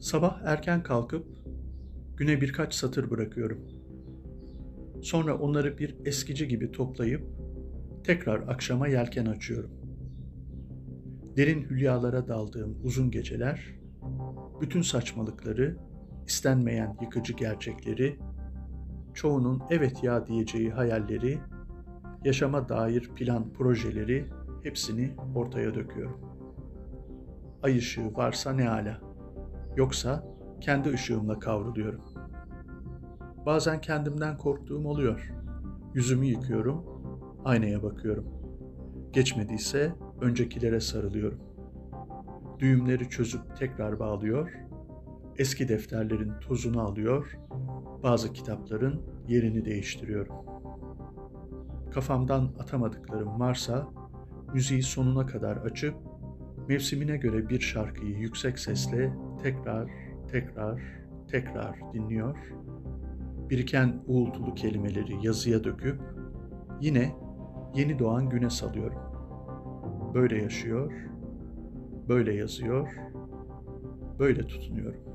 Sabah erken kalkıp güne birkaç satır bırakıyorum. Sonra onları bir eskici gibi toplayıp tekrar akşama yelken açıyorum. Derin hülyalara daldığım uzun geceler, bütün saçmalıkları, istenmeyen yıkıcı gerçekleri, çoğunun evet ya diyeceği hayalleri, yaşama dair plan projeleri hepsini ortaya döküyorum. Ay ışığı varsa ne ala. Yoksa kendi ışığımla kavruluyorum. Bazen kendimden korktuğum oluyor. Yüzümü yıkıyorum, aynaya bakıyorum. Geçmediyse öncekilere sarılıyorum. Düğümleri çözüp tekrar bağlıyor, eski defterlerin tozunu alıyor, bazı kitapların yerini değiştiriyorum. Kafamdan atamadıklarım varsa müziği sonuna kadar açıp mevsimine göre bir şarkıyı yüksek sesle tekrar, tekrar, tekrar dinliyor. Biriken uğultulu kelimeleri yazıya döküp yine yeni doğan güne salıyorum. Böyle yaşıyor, böyle yazıyor, böyle tutunuyorum.